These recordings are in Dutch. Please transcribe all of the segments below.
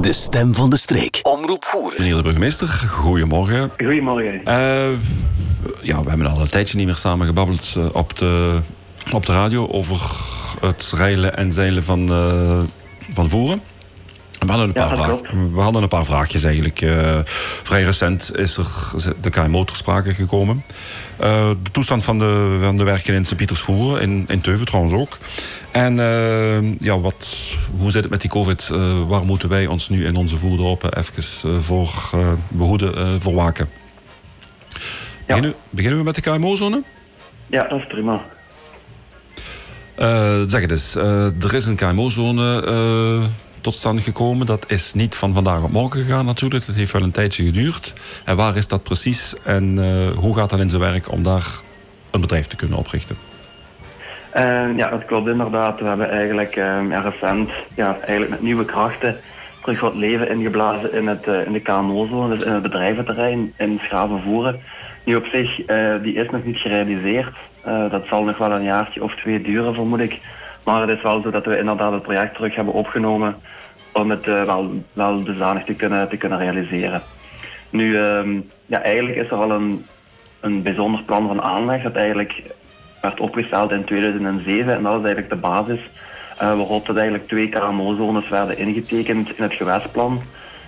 De stem van de streek. Omroep voeren. Meneer de burgemeester, goedemorgen. Goedemorgen. Uh, ja, we hebben al een tijdje niet meer samen gebabbeld uh, op, de, op de radio over het rijlen en zeilen van, uh, van voeren. We hadden, een paar Ja, dat vraag, we hadden een paar vraagjes eigenlijk. Uh, vrij recent is er de KMO ter sprake gekomen. Uh, de toestand van de, van de werken in Sint-Pietersvoeren, in, in Teuven trouwens ook. En uh, ja, wat, hoe zit het met die COVID? waar moeten wij ons nu in onze voerdorpen even voor behoeden, voor waken? Ja. Beginnen, beginnen we met de KMO-zone? Ja, dat is prima. zeg het eens, er is een KMO-zone tot stand gekomen. Dat is niet van vandaag op morgen gegaan natuurlijk. Het heeft wel een tijdje geduurd. En waar is dat precies en uh, hoe gaat dat in zijn werk om daar een bedrijf te kunnen oprichten? Uh, ja, dat klopt inderdaad. We hebben eigenlijk uh, ja, recent ja, eigenlijk met nieuwe krachten terug wat leven ingeblazen in, het, in de KMO-zone, dus in het bedrijventerrein in Schravenvoeren. Nu op zich, die is nog niet gerealiseerd. dat zal nog wel een jaartje of twee duren, vermoed ik. Maar het is wel zo dat we inderdaad het project terug hebben opgenomen om het uh, wel, wel dusdanig te kunnen, te kunnen realiseren. Nu, um, ja, eigenlijk is er al een, een bijzonder plan van aanleg dat eigenlijk werd opgesteld in 2007 en dat is eigenlijk de basis uh, waarop dat eigenlijk twee KMO-zones werden ingetekend in het gewestplan.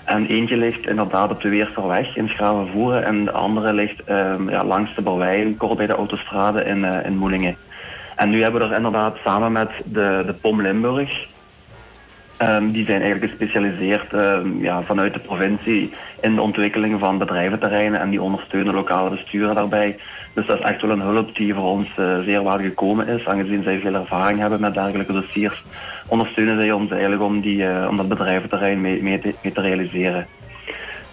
En eentje ligt inderdaad op de Weersterweg in Schravenvoeren en de andere ligt um, ja, langs de Barwijn, kort bij de autostrade in, uh, in Moelingen. En nu hebben we er inderdaad samen met de, de POM Limburg, um, die zijn eigenlijk gespecialiseerd um, ja, vanuit de provincie in de ontwikkeling van bedrijventerreinen en die ondersteunen lokale besturen daarbij. Dus dat is echt wel een hulp die voor ons uh, zeer waardevol gekomen is, aangezien zij veel ervaring hebben met dergelijke dossiers. Ondersteunen zij ons eigenlijk om, die, uh, om dat bedrijventerrein mee, mee, te, realiseren.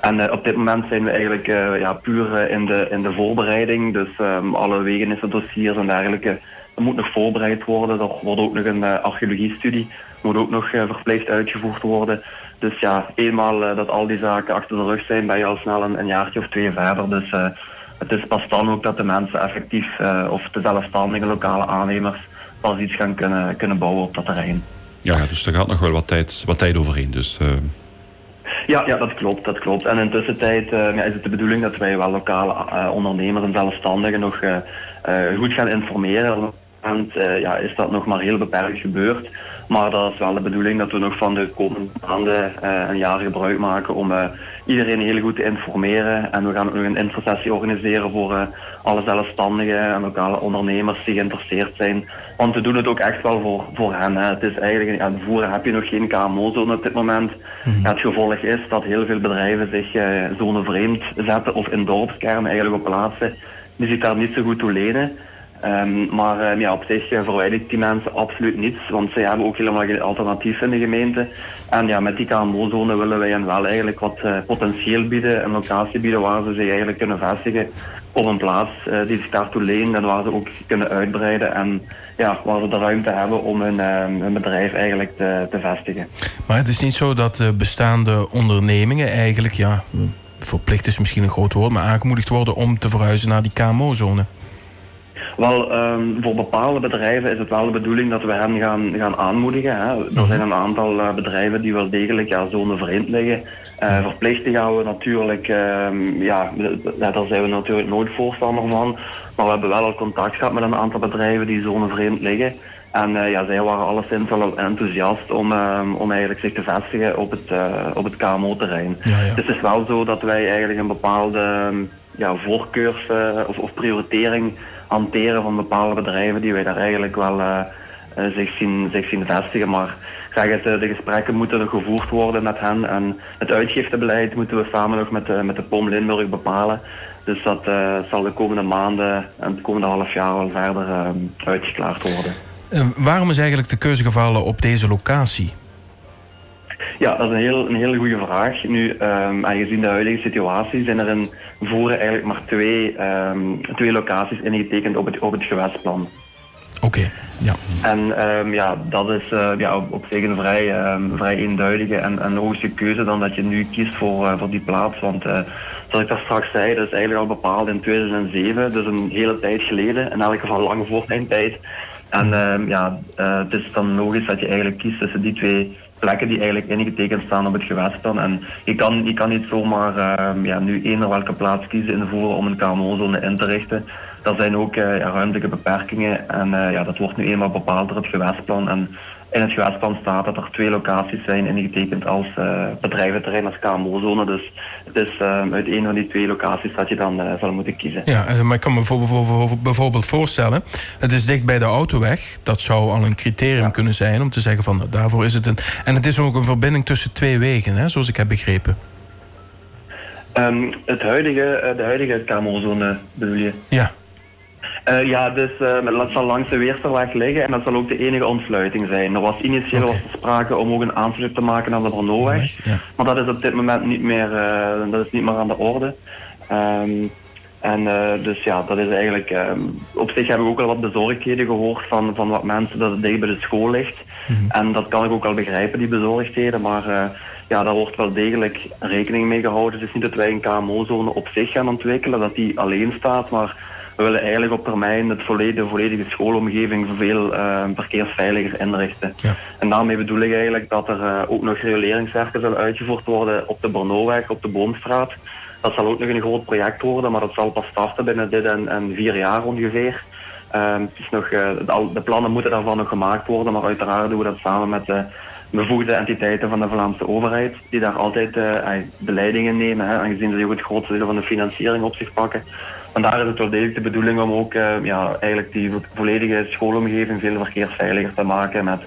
En uh, op dit moment zijn we eigenlijk ja, puur in, de, in de voorbereiding. Dus um, alle wegenissen, dossiers en dergelijke dat moet nog voorbereid worden. Er wordt ook nog een uh, archeologiestudie, moet ook nog uh, verplicht uitgevoerd worden. Dus ja, eenmaal uh, dat al die zaken achter de rug zijn, ben je al snel een, een jaartje of twee verder. Dus het is pas dan ook dat de mensen effectief, of de zelfstandige lokale aannemers, pas iets gaan kunnen, kunnen bouwen op dat terrein. Ja, dus er gaat nog wel wat tijd, wat tijd overheen. Dus, ja, ja, dat klopt, dat klopt. En intussen tijd uh, is het de bedoeling dat wij wel lokale uh, ondernemers en zelfstandigen nog goed gaan informeren. En ja, is dat nog maar heel beperkt gebeurd. Maar dat is wel de bedoeling dat we nog van de komende maanden een jaar gebruik maken om iedereen heel goed te informeren. En we gaan ook nog een infosessie organiseren voor alle zelfstandigen en lokale ondernemers die geïnteresseerd zijn. Want we doen het ook echt wel voor, voor hen. Hè. Het is eigenlijk, ja, de voeren heb je nog geen KMO-zone op dit moment. Mm. Ja, het gevolg is dat heel veel bedrijven zich uh, zonevreemd zetten of in dorpskernen eigenlijk op plaatsen die zich daar niet zo goed toe lenen. Um, maar um, ja, op zich uh, verwijdert die mensen absoluut niets, want zij hebben ook helemaal geen alternatief in de gemeente. En ja, met die KMO-zone willen wij hen wel eigenlijk wat uh, potentieel bieden, een locatie bieden waar ze zich eigenlijk kunnen vestigen op een plaats uh, die zich daartoe leent en waar ze ook kunnen uitbreiden en ja, waar ze de ruimte hebben om hun, hun bedrijf eigenlijk te, te, vestigen. Maar het is niet zo dat bestaande ondernemingen eigenlijk, ja, verplicht is misschien een groot woord, maar aangemoedigd worden om te verhuizen naar die KMO-zone? Wel, um, voor bepaalde bedrijven is het wel de bedoeling dat we hen gaan, gaan aanmoedigen. Hè. Er zijn een aantal uh, bedrijven die wel degelijk ja, zonevreemd liggen. Uh, verplichting gaan we natuurlijk, um, ja, daar zijn we natuurlijk nooit voorstander van. Maar we hebben wel al contact gehad met een aantal bedrijven die zonevreemd liggen. En uh, ja, zij waren alleszins wel enthousiast om, um, om eigenlijk zich te vestigen op het, op het KMO-terrein. Ja, ja. Dus het is wel zo dat wij eigenlijk een bepaalde ja, voorkeurs- of, of prioritering hanteren van bepaalde bedrijven die wij daar eigenlijk wel uh, uh, zich, zien, zich zien vestigen. Maar zeg het, de gesprekken moeten gevoerd worden met hen en het uitgiftebeleid moeten we samen nog met de, met de POM Limburg bepalen. Dus dat uh, zal de komende maanden en het komende half jaar wel verder uitgeklaard worden. waarom is eigenlijk de keuze gevallen op deze locatie? Ja, dat is een heel, een hele goede vraag. Nu, um, aangezien de huidige situatie zijn er in Voeren eigenlijk maar twee, um, twee locaties ingetekend op het, op het gewestplan. Oké, okay, ja. En um, ja, dat is uh, ja, op, op zich een vrij, vrij eenduidige en, en logische keuze dan dat je nu kiest voor, uh, voor die plaats. Want uh, zoals ik daar straks zei, dat is eigenlijk al bepaald in 2007, dus een hele tijd geleden. In elk geval lang voor mijn tijd. En ja, het is dan logisch dat je eigenlijk kiest tussen die twee plekken die eigenlijk ingetekend staan op het gewestplan. En je kan, je kan niet zomaar uh, ja, nu eender welke plaats kiezen in de voeren om een KMO-zone in te richten. Er zijn ook uh, ruimtelijke beperkingen en uh, ja, dat wordt nu eenmaal bepaald door het gewestplan. En in het gewasplan staat dat er twee locaties zijn ingetekend als uh, bedrijventerrein, als KMO-zone. Dus het is uh, uit een van die twee locaties dat je dan uh, zal moeten kiezen. Ja, maar ik kan me bijvoorbeeld voorstellen, het is dicht bij de autoweg. Dat zou al een criterium ja. kunnen zijn om te zeggen van daarvoor is het een... En het is ook een verbinding tussen twee wegen, hè, zoals ik heb begrepen. Um, het huidige, de huidige KMO-zone bedoel je? Ja. Uh, ja, dus uh, dat zal langs de Weersterweg liggen en dat zal ook de enige ontsluiting zijn. Er was initieel okay. was er sprake om ook een aansluiting te maken aan de Brnoweg, ja. maar dat is op dit moment niet meer, uh, dat is niet meer aan de orde. Um, en dus ja, dat is eigenlijk, um, op zich heb ik ook al wat bezorgdheden gehoord van, van wat mensen dat het dicht bij de school ligt. Mm -hmm. En dat kan ik ook wel begrijpen, die bezorgdheden, maar ja, daar wordt wel degelijk rekening mee gehouden. Het is niet dat wij een KMO-zone op zich gaan ontwikkelen, dat die alleen staat, maar we willen eigenlijk op termijn het volledige, de volledige schoolomgeving veel uh, verkeersveiliger inrichten. Ja. En daarmee bedoel ik eigenlijk dat er uh, ook nog reguleringswerken zullen uitgevoerd worden op de Brnoweg, op de Boomstraat. Dat zal ook nog een groot project worden, maar dat zal pas starten binnen dit en, en vier jaar ongeveer. Uh, het is nog, de, de, plannen moeten daarvan nog gemaakt worden, maar uiteraard doen we dat samen met de bevoegde entiteiten van de Vlaamse overheid, die daar altijd de leidingen nemen, hè, aangezien ze ook het grootste deel van de financiering op zich pakken. Vandaar is het wel degelijk de bedoeling om ook uh, ja, eigenlijk die volledige schoolomgeving veel verkeersveiliger te maken met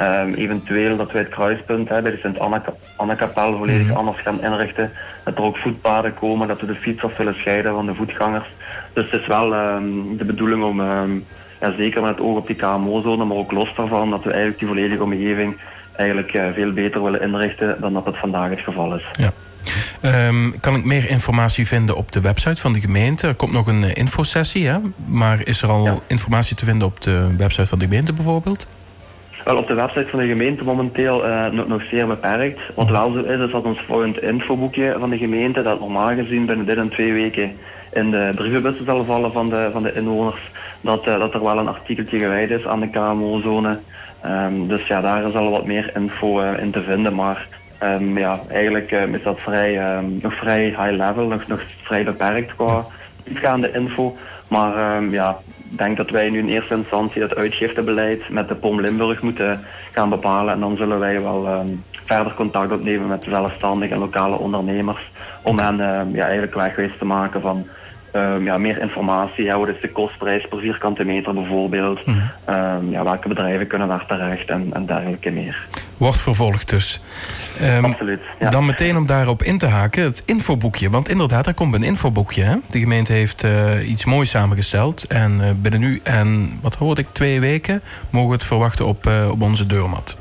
um, eventueel dat wij het kruispunt hè, bij de Sint-Anna-kapel volledig mm -hmm. anders gaan inrichten. Dat er ook voetpaden komen, dat we de fietsers willen scheiden van de voetgangers. Dus het is wel um, de bedoeling om, um, ja, zeker met het oog op die KMO-zone, maar ook los daarvan, dat we eigenlijk die volledige omgeving eigenlijk uh, veel beter willen inrichten dan dat het vandaag het geval is. Ja. Um, kan ik meer informatie vinden op de website van de gemeente? Er komt nog een uh, infosessie, hè? maar is er al ja. informatie te vinden op de website van de gemeente bijvoorbeeld? Wel, op de website van de gemeente momenteel uh, nog, nog, zeer beperkt. Wat wel zo is, is dat ons volgend infoboekje van de gemeente, dat normaal gezien binnen dit en twee weken in de brievenbussen zal vallen van de, van de inwoners, dat, uh, dat er wel een artikeltje gewijd is aan de KMO-zone. Um, dus ja, daar is al wat meer info in te vinden, maar Um, ja, eigenlijk um, is dat vrij, um, nog vrij high level, nog, nog vrij beperkt qua diepgaande info. Maar ja, ik denk dat wij nu in eerste instantie het uitgiftebeleid met de POM Limburg moeten gaan bepalen. En dan zullen wij wel verder contact opnemen met de zelfstandige en lokale ondernemers. Om hen ja, eigenlijk wegwijs te maken van Um, ja, meer informatie. Ja, wat is de kostprijs per vierkante meter bijvoorbeeld? Mm -hmm. um, ja, welke bedrijven kunnen daar terecht en, en dergelijke meer. Wordt vervolgd dus. Um, Absoluut. Ja. Dan meteen om daarop in te haken, het infoboekje. Want inderdaad, er komt een infoboekje. Hè? De gemeente heeft uh, iets moois samengesteld. En uh, binnen nu en, wat hoorde ik, twee weken... mogen we het verwachten op, uh, op onze deurmat.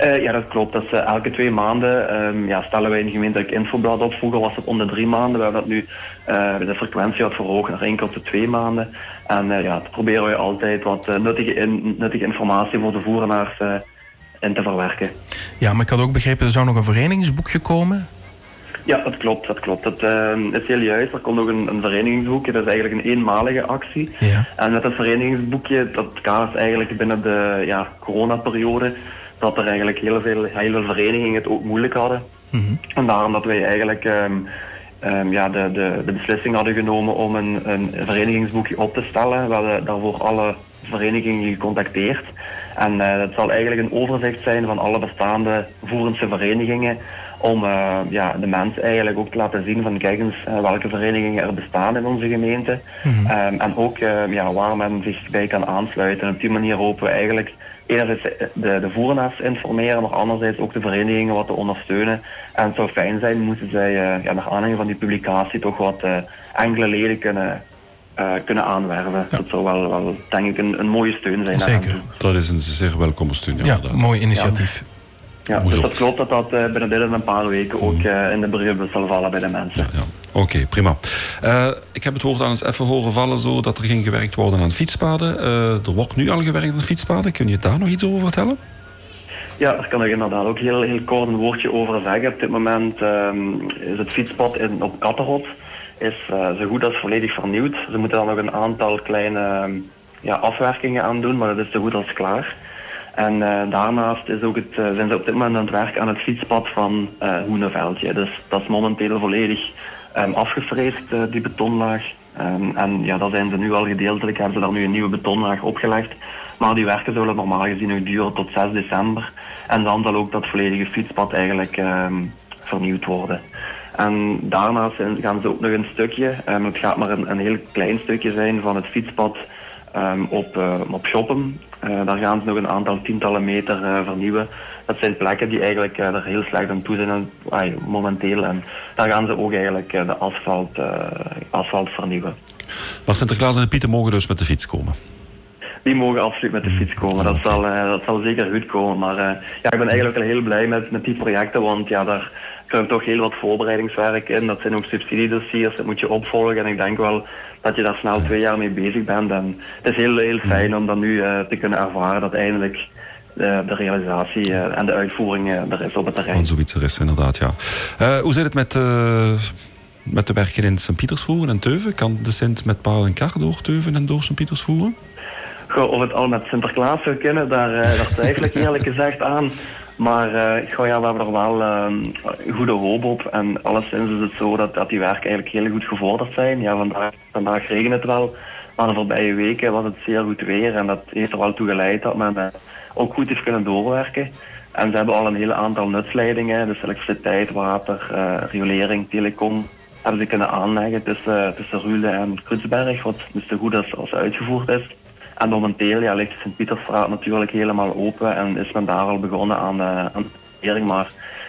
Uh, ja, dat klopt. Dat is uh, elke twee maanden um, ja, stellen wij een gemeentelijk infoblad op. Vroeger was het om de drie maanden. We hebben dat nu uh, de frequentie wat verhoogd naar één keer op de twee maanden. En ja, dat proberen we altijd wat nuttige, in, nuttige informatie voor de voerenaars in te verwerken. Ja, maar ik had ook begrepen, er zou nog een verenigingsboekje komen. Ja, dat klopt. Dat klopt. Dat is heel juist. Er komt nog een, een verenigingsboekje. Dat is eigenlijk een eenmalige actie. Ja. En met dat verenigingsboekje, dat kadert eigenlijk binnen de ja, coronaperiode dat er eigenlijk heel veel, heel veel verenigingen het ook moeilijk hadden. Mm -hmm. En daarom dat wij eigenlijk um, um, ja, de, de, de beslissing hadden genomen om een, een verenigingsboekje op te stellen. We hadden daarvoor alle verenigingen gecontacteerd. En uh, het zal eigenlijk een overzicht zijn van alle bestaande voerendse verenigingen om uh, ja, de mensen eigenlijk ook te laten zien van kijk eens uh, welke verenigingen er bestaan in onze gemeente. Mm -hmm. um, en ook ja, waar men zich bij kan aansluiten. En op die manier hopen we eigenlijk enerzijds de, de voerenaars informeren, maar anderzijds ook de verenigingen wat te ondersteunen. En het zou fijn zijn, moeten zij uh, ja, naar aanleiding van die publicatie toch wat uh, enkele leden kunnen, uh, kunnen aanwerven. Ja. Dat zou wel, wel denk ik een, een mooie steun zijn. Zeker. Dat is een zeer welkome steun. Ja, ja mooi initiatief. Ja. Dus dat klopt dat dat uh, binnen een paar weken ook uh, in de brievenbus zal vallen bij de mensen. Ja, ja. Oké, okay, prima. Uh, ik heb het woord aan eens even horen vallen zo dat er ging gewerkt worden aan fietspaden. er wordt nu al gewerkt aan fietspaden. Kun je daar nog iets over vertellen? Ja, daar kan ik inderdaad ook heel, heel kort een woordje over zeggen. Op dit moment um, is het fietspad in, op Katterot is zo goed als volledig vernieuwd. Ze moeten dan nog een aantal kleine um, ja, afwerkingen aan doen, maar dat is zo goed als klaar. En daarnaast is ook het, zijn ze op dit moment aan het werken aan het fietspad van Hoeneveldje. Dus dat is momenteel volledig um, die betonlaag. Um, en ja, dat zijn ze nu al gedeeltelijk, hebben ze daar nu een nieuwe betonlaag opgelegd. Maar die werken zullen normaal gezien nog duren tot 6 december. En dan zal ook dat volledige fietspad eigenlijk um, vernieuwd worden. En daarnaast gaan ze ook nog een stukje, het gaat maar een, een, heel klein stukje zijn van het fietspad um, op, uh, op Shoppen. Uh, daar gaan ze nog een aantal tientallen meter uh, vernieuwen. Dat zijn plekken die eigenlijk er heel slecht aan toe zijn ay, momenteel. En daar gaan ze ook eigenlijk de asfalt, asfalt vernieuwen. Maar Sinterklaas en de Pieten mogen dus met de fiets komen? die mogen absoluut met de fiets komen. Dat zal, dat zal zeker goed komen. Maar uh, ja, ik ben eigenlijk heel blij met, met die projecten, want ja, daar kruipt toch heel wat voorbereidingswerk in. Dat zijn ook subsidiedossiers, dat moet je opvolgen. En ik denk wel dat je daar snel twee jaar mee bezig bent. En het is heel, heel fijn om dan nu uh, te kunnen ervaren dat eindelijk de, de realisatie en de uitvoering er is op het terrein. Van zoiets er is, inderdaad, ja. hoe zit het met met de werken in Sint-Pietersvoeren en Teuven? Kan de Sint met paal en kar door Teuven en door Sint-Pietersvoeren? of het al met Sinterklaas zou kunnen, daar, daar twijfel ik eerlijk gezegd aan. Maar uh, ja, we hebben er wel uh, goede hoop op. En alleszins is het zo dat, dat die werken eigenlijk heel goed gevorderd zijn. Ja, vandaag, vandaag het wel. Maar de voorbije weken was het zeer goed weer. En dat heeft er wel toe geleid dat men uh, ook goed heeft kunnen doorwerken. En ze hebben al een hele aantal nutsleidingen. Dus elektriciteit, water, riolering, telecom. Hebben ze kunnen aanleggen tussen, tussen Rule en Krutsberg. Wat dus te goed als, als uitgevoerd is. En momenteel ja, ligt de Sint-Pietersstraat natuurlijk helemaal open en is men daar al begonnen aan, uh, aan de Maar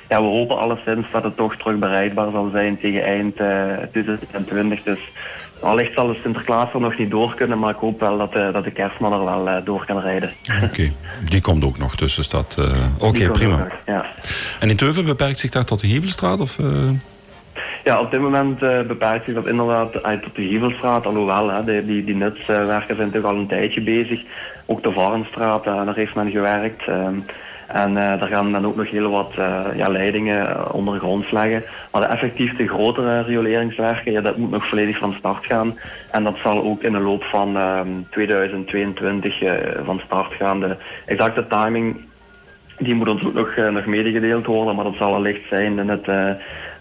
ja, we hopen alleszins dat het toch terug bereikbaar zal zijn tegen eind uh, 2020. Dus allicht zal de Sinterklaas er nog niet door kunnen, maar ik hoop wel dat, uh, dat de kerstman er wel uh, door kan rijden. Oké, die komt ook nog, dus is dat... Oké, okay, prima. Nog, ja. En in Teuven beperkt zich daar tot de Hevelstraat? Of, ja, op dit moment uh, beperkt zich dat inderdaad uit tot de Gievelstraat. Alhoewel, hè, die, die, die nutswerken zijn toch al een tijdje bezig. Ook de Varenstraat, uh, daar heeft men gewerkt. Um, en uh, daar gaan dan ook nog heel wat ja, leidingen ondergronds leggen. Maar effectief de grotere rioleringswerken, ja, dat moet nog volledig van start gaan. En dat zal ook in de loop van 2022 van start gaan. De exacte timing die moet ons ook nog, nog medegedeeld worden, maar dat zal allicht zijn in het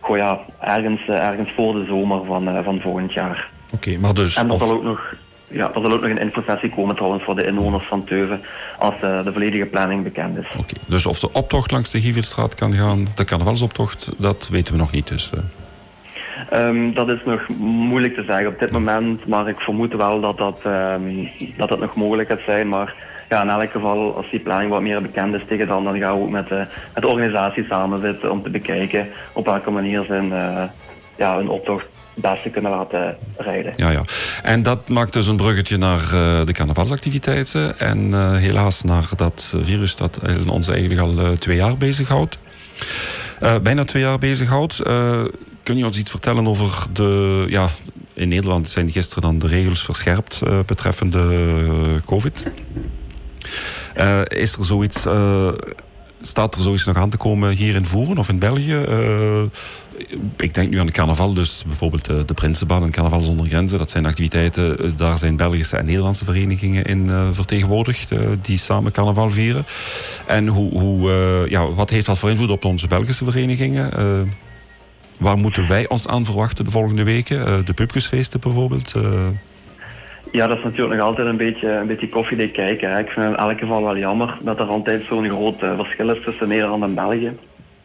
goh ja, ergens, eh, ergens voor de zomer van, eh, van volgend jaar. Oké, maar dus... En er zal ook nog... Ja, er zal ook nog een infosessie komen trouwens voor de inwoners van Teuven als uh, de volledige planning bekend is. Oké, dus of de optocht langs de Gievelstraat kan gaan, de carnavalsoptocht, dat weten we nog niet dus. Um, dat is nog moeilijk te zeggen op dit moment, maar ik vermoed wel dat dat, um, dat, dat nog mogelijk gaat zijn. Maar ja, in elk geval, als die planning wat meer bekend is tegen dan, dan gaan we ook met, uh, met de organisatie samen zitten om te bekijken op welke manier ze een, uh, ja, een optocht het beste kunnen laten rijden. Ja, ja. En dat maakt dus een bruggetje naar uh, de carnavalsactiviteiten en helaas naar dat virus dat ons eigenlijk al twee jaar bezighoudt. bijna twee jaar bezighoudt. kun je ons iets vertellen over de... Ja, in Nederland zijn gisteren dan de regels verscherpt betreffende COVID. Uh, is er zoiets, uh, staat er zoiets nog aan te komen hier in Voeren of in België? Uh, ik denk nu aan de carnaval, dus bijvoorbeeld de, de Prinsenbaan en Carnaval zonder Grenzen. Dat zijn activiteiten, daar zijn Belgische en Nederlandse verenigingen in vertegenwoordigd die samen carnaval vieren. En hoe, hoe, ja, wat heeft dat voor invloed op onze Belgische verenigingen? waar moeten wij ons aan verwachten de volgende weken? de pubquizfeesten bijvoorbeeld? Ja, dat is natuurlijk nog altijd een beetje, een beetje koffiedik kijken. Hè. Ik vind het in elk geval wel jammer dat er altijd zo'n groot uh, verschil is tussen Nederland en België.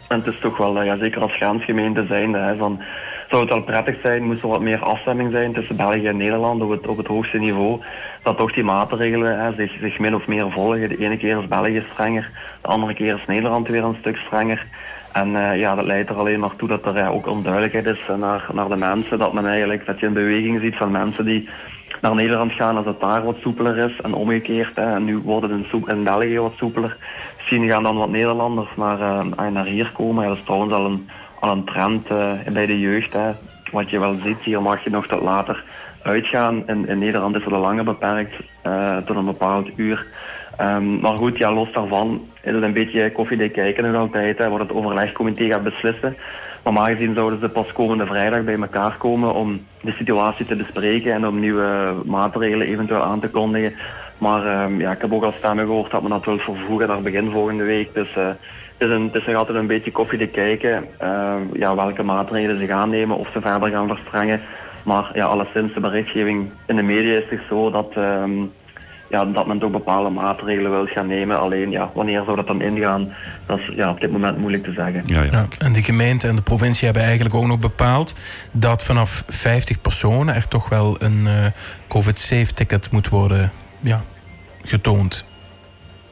En het is toch wel, uh, ja, zeker als grensgemeente zijnde, hè, van, zou het wel prettig zijn, moest er wat meer afstemming zijn tussen België en Nederland op het, op het hoogste niveau. Dat toch die maatregelen hè, zich, zich min of meer volgen. De ene keer is België strenger, de andere keer is Nederland weer een stuk strenger. En uh, ja, dat leidt er alleen maar toe dat er ook onduidelijkheid is naar, naar de mensen. Dat men eigenlijk, dat je een beweging ziet van mensen die naar Nederland gaan als het daar wat soepeler is. En omgekeerd, en nu wordt het in, België wat soepeler. Misschien gaan dan wat Nederlanders naar, uh, naar hier komen. Dat is trouwens al een, al een trend uh, bij de jeugd. Wat je wel ziet, hier mag je nog tot later uitgaan. In, in Nederland is het al langer beperkt, tot een bepaald uur. Um, maar goed, ja, los daarvan is het een beetje koffiedik kijken nog altijd, hè, wat het overlegcomité gaat beslissen. Normaal gezien zouden ze pas komende vrijdag bij elkaar komen om de situatie te bespreken en om nieuwe maatregelen eventueel aan te kondigen. Maar ehm, ja, ik heb ook al stemmen gehoord dat men dat wil vervoegen naar begin volgende week. Dus uh, het, is een, het is nog altijd een beetje koffie te kijken ehm, ja, welke maatregelen ze gaan nemen of ze verder gaan verstrengen. Maar ja, alleszins de berichtgeving in de media is toch zo dat, ehm, ja, dat men toch bepaalde maatregelen wil gaan nemen. Alleen ja, wanneer zou dat dan ingaan, dat is ja, op dit moment moeilijk te zeggen. Ja, ja. en de gemeente en de provincie hebben eigenlijk ook nog bepaald dat vanaf 50 personen er toch wel een uh, COVID-safe ticket moet worden ja, getoond.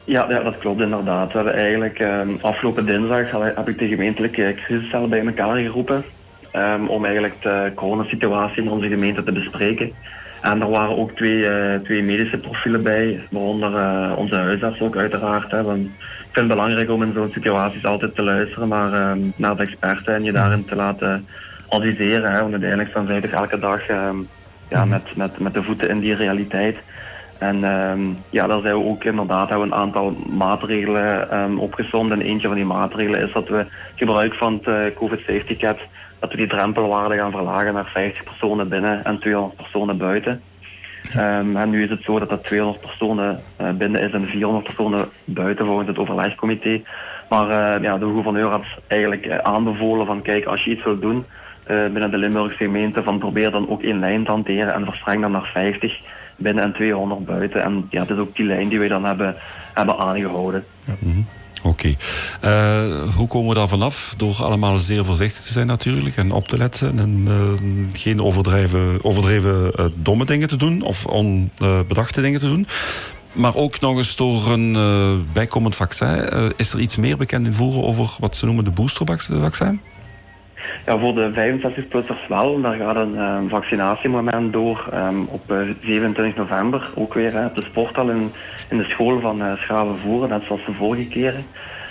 Ja, ja, dat klopt inderdaad. We hebben eigenlijk um, afgelopen dinsdag heb ik de gemeentelijke crisiscel bij elkaar geroepen. Um, om eigenlijk de coronasituatie in onze gemeente te bespreken. En er waren ook twee, uh, twee medische profielen bij, waaronder uh, onze huisarts ook uiteraard. Hè. Want ik vind het belangrijk om in zo'n situaties altijd te luisteren naar, um, naar de experten en je daarin te laten adviseren. Hè. Want uiteindelijk staan zij toch elke dag ja, met, met, met de voeten in die realiteit. En um, ja, daar zijn we ook inderdaad hebben een aantal maatregelen um, opgezond. En eentje van die maatregelen is dat we gebruik van het uh, COVID safety cap, dat we die drempelwaarde gaan verlagen naar 50 personen binnen en 200 personen buiten. Um, en nu is het zo dat dat 200 personen uh, binnen is en 400 personen buiten volgens het overlegcomité. Maar uh, ja, de gouverneur had eigenlijk aanbevolen van kijk, als je iets wilt doen binnen de Limburgse gemeente, van probeer dan ook één lijn te hanteren en verstreng dan naar 50 binnen en 200 buiten. En ja, dat is ook die lijn die wij dan hebben, hebben aangehouden. Mhm. Oké. Uh, hoe komen we daar vanaf? Door allemaal zeer voorzichtig te zijn natuurlijk en op te letten en uh, geen overdreven, uh, domme dingen te doen of onbedachte dingen te doen. Maar ook nog eens door een bijkomend vaccin. is er iets meer bekend in voeren over wat ze noemen de boostervaccin? Ja, voor de 65-plussers wel. Daar gaat een um, vaccinatiemoment door um, op uh, 27 november. Ook weer op de sporthal in, in de school van uh, Schravenvoeren, net zoals de vorige keren.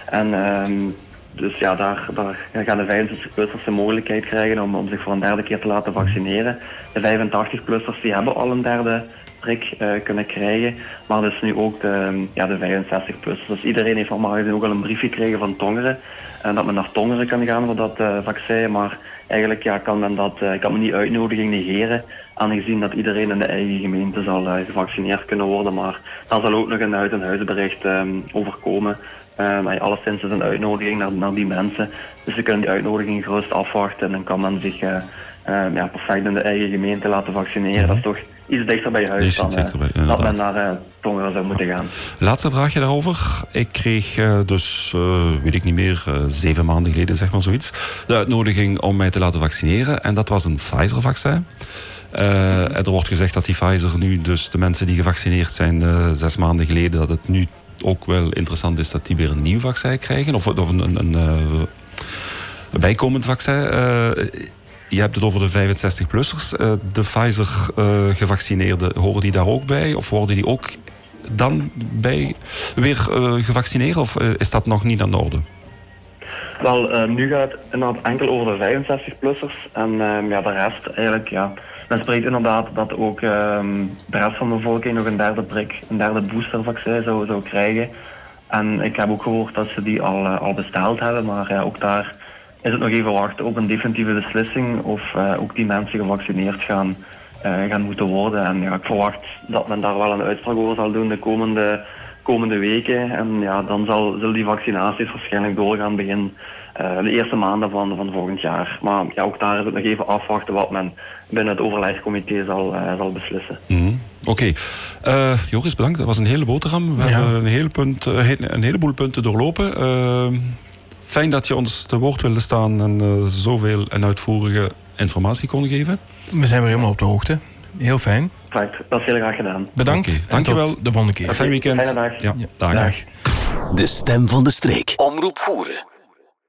En um, dus ja, daar, daar gaan de 65-plussers de mogelijkheid krijgen om, om zich voor een derde keer te laten vaccineren. De 85-plussers die hebben al een derde uh, kunnen krijgen. Maar dus nu ook de, ja, de 65-plussers. Dus iedereen heeft normaal gezien ook al een brief gekregen van Tongeren. En dat men naar Tongeren kan gaan voor dat uh, vaccin. Maar eigenlijk ja, kan men dat, uh, kan men die uitnodiging negeren. Aangezien dat iedereen in de eigen gemeente zal gevaccineerd kunnen worden. Maar daar zal ook nog een uit- en huisbericht um, overkomen. Um, alleszins is een uitnodiging naar, naar die mensen. Dus ze kunnen die uitnodiging gerust afwachten. En dan kan men zich um, ja, perfect in de eigen gemeente laten vaccineren. Dat is toch iets dichter bij je huis dan uh, dat men naar uh, Tongeren zou moeten gaan. Laatste vraagje daarover. Ik kreeg uh, dus, weet ik niet meer, zeven maanden geleden zeg maar zoiets, de uitnodiging om mij te laten vaccineren. En dat was een Pfizer-vaccin. er wordt gezegd dat die Pfizer nu, dus de mensen die gevaccineerd zijn zes maanden geleden, dat het nu ook wel interessant is dat die weer een nieuw vaccin krijgen. Of, of een, een, een, een bijkomend vaccin je hebt het over de 65-plussers. Uh, de Pfizer-gevaccineerden, uh, horen die daar ook bij? Of worden die ook dan bij weer uh, gevaccineerd? Of is dat nog niet aan de orde? Wel, nu gaat het inderdaad enkel over de 65-plussers. En ehm, ja, de rest eigenlijk, ja... Men spreekt inderdaad dat ook um, de rest van de bevolking nog een derde prik, een derde boostervaccin zou, zou krijgen. En ik heb ook gehoord dat ze die al, al besteld hebben, maar ja, ook daar is het nog even wachten op een definitieve beslissing of uh, ook die mensen gevaccineerd gaan, uh, gaan moeten worden. En ja, ik verwacht dat men daar wel een uitspraak over zal doen de komende, komende weken. En ja, dan zal, zullen die vaccinaties waarschijnlijk doorgaan begin uh, de eerste maanden van, van volgend jaar. Maar ja, ook daar is het nog even afwachten wat men binnen het overlegcomité zal, zal beslissen. Mm. Oké. Okay. Joris, bedankt. Dat was een hele boterham. We ja. hebben een, hele punt, een heleboel punten doorlopen. Fijn dat je ons te woord wilde staan en uh, zoveel en uitvoerige informatie kon geven. We zijn weer helemaal op de hoogte. Heel fijn. Perfect, dat is heel graag gedaan. Bedankt. Okay, dankjewel. de volgende keer. Fijn weekend. Fijne dag. Ja, dag. dag. De stem van de streek. Omroep voeren.